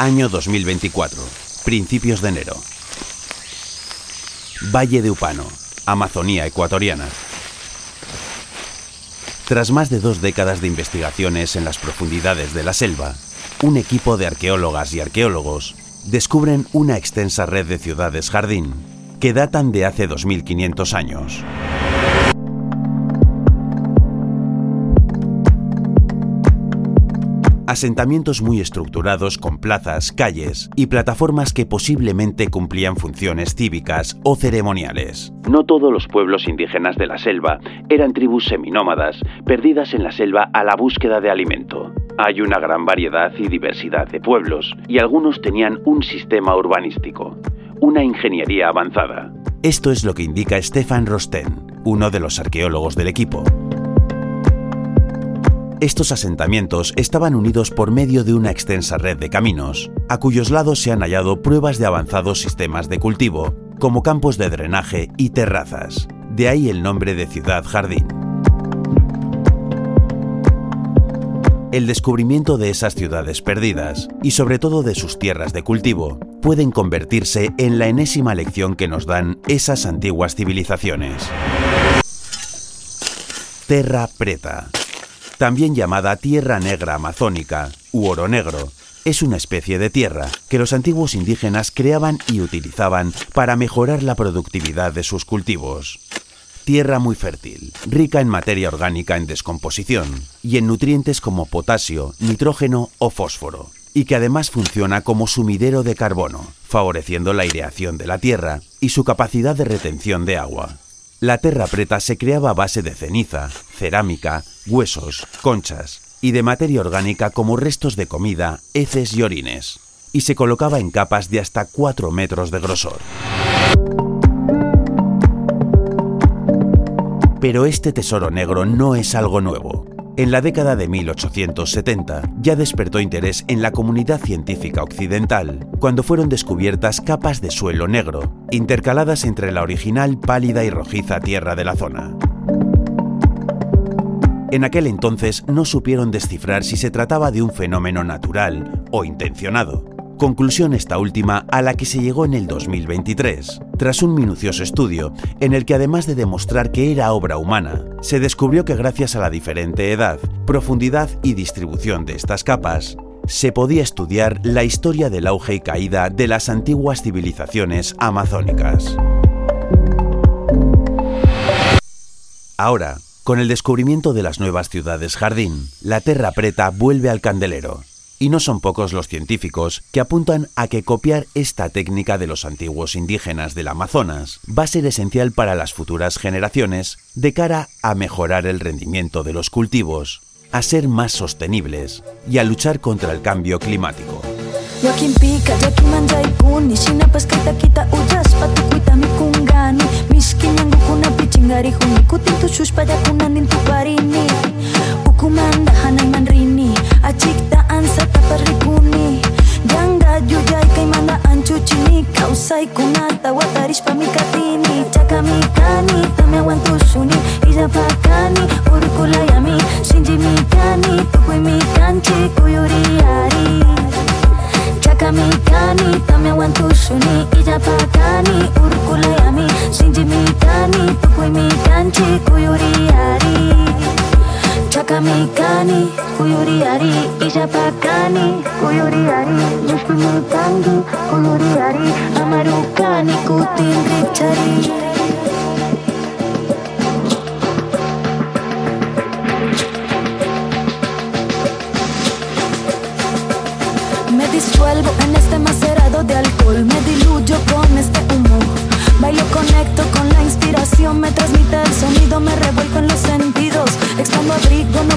Año 2024. Principios de enero. Valle de Upano, Amazonía ecuatoriana. Tras más de dos décadas de investigaciones en las profundidades de la selva, un equipo de arqueólogas y arqueólogos descubren una extensa red de ciudades jardín que datan de hace 2500 años. Asentamientos muy estructurados con plazas, calles y plataformas que posiblemente cumplían funciones cívicas o ceremoniales. No todos los pueblos indígenas de la selva eran tribus seminómadas, perdidas en la selva a la búsqueda de alimento. Hay una gran variedad y diversidad de pueblos, y algunos tenían un sistema urbanístico, una ingeniería avanzada. Esto es lo que indica Stefan Rosten, uno de los arqueólogos del equipo. Estos asentamientos estaban unidos por medio de una extensa red de caminos, a cuyos lados se han hallado pruebas de avanzados sistemas de cultivo, como campos de drenaje y terrazas. De ahí el nombre de ciudad jardín. El descubrimiento de esas ciudades perdidas, y sobre todo de sus tierras de cultivo, pueden convertirse en la enésima lección que nos dan esas antiguas civilizaciones. Terra Preta también llamada tierra negra amazónica u oro negro. Es una especie de tierra que los antiguos indígenas creaban y utilizaban para mejorar la productividad de sus cultivos. Tierra muy fértil, rica en materia orgánica en descomposición y en nutrientes como potasio, nitrógeno o fósforo, y que además funciona como sumidero de carbono, favoreciendo la aireación de la tierra y su capacidad de retención de agua. La terra preta se creaba a base de ceniza, cerámica, huesos, conchas y de materia orgánica como restos de comida, heces y orines, y se colocaba en capas de hasta 4 metros de grosor. Pero este tesoro negro no es algo nuevo. En la década de 1870 ya despertó interés en la comunidad científica occidental cuando fueron descubiertas capas de suelo negro, intercaladas entre la original pálida y rojiza tierra de la zona. En aquel entonces no supieron descifrar si se trataba de un fenómeno natural o intencionado. Conclusión esta última a la que se llegó en el 2023, tras un minucioso estudio en el que además de demostrar que era obra humana, se descubrió que gracias a la diferente edad, profundidad y distribución de estas capas, se podía estudiar la historia del auge y caída de las antiguas civilizaciones amazónicas. Ahora, con el descubrimiento de las nuevas ciudades jardín, la Terra Preta vuelve al candelero y no son pocos los científicos que apuntan a que copiar esta técnica de los antiguos indígenas del Amazonas va a ser esencial para las futuras generaciones de cara a mejorar el rendimiento de los cultivos, a ser más sostenibles y a luchar contra el cambio climático. Sa taparripuni Gangga jujay kay mana ancucini Kausay kunata watarish pamikatini Chakamikani tamewan tusuni Ijapakani urkulayami Shinjimikani tukuimikanchi kuyuriari Chakamikani tamewan tusuni Ijapakani urkulayami Shinjimikani tukuimikanchi kuyuriari Chakamikani, kuyuriari, Ijapakani, kuyuriari, Yushpimikandi, kuyuriari, Amarukani, kutin richari. Me disuelvo en este macerado de alcohol, me diluyo con este humo. Bailo, conecto con la inspiración, me transmite el sonido, me revuelco en los sentidos. Expando abrigo, no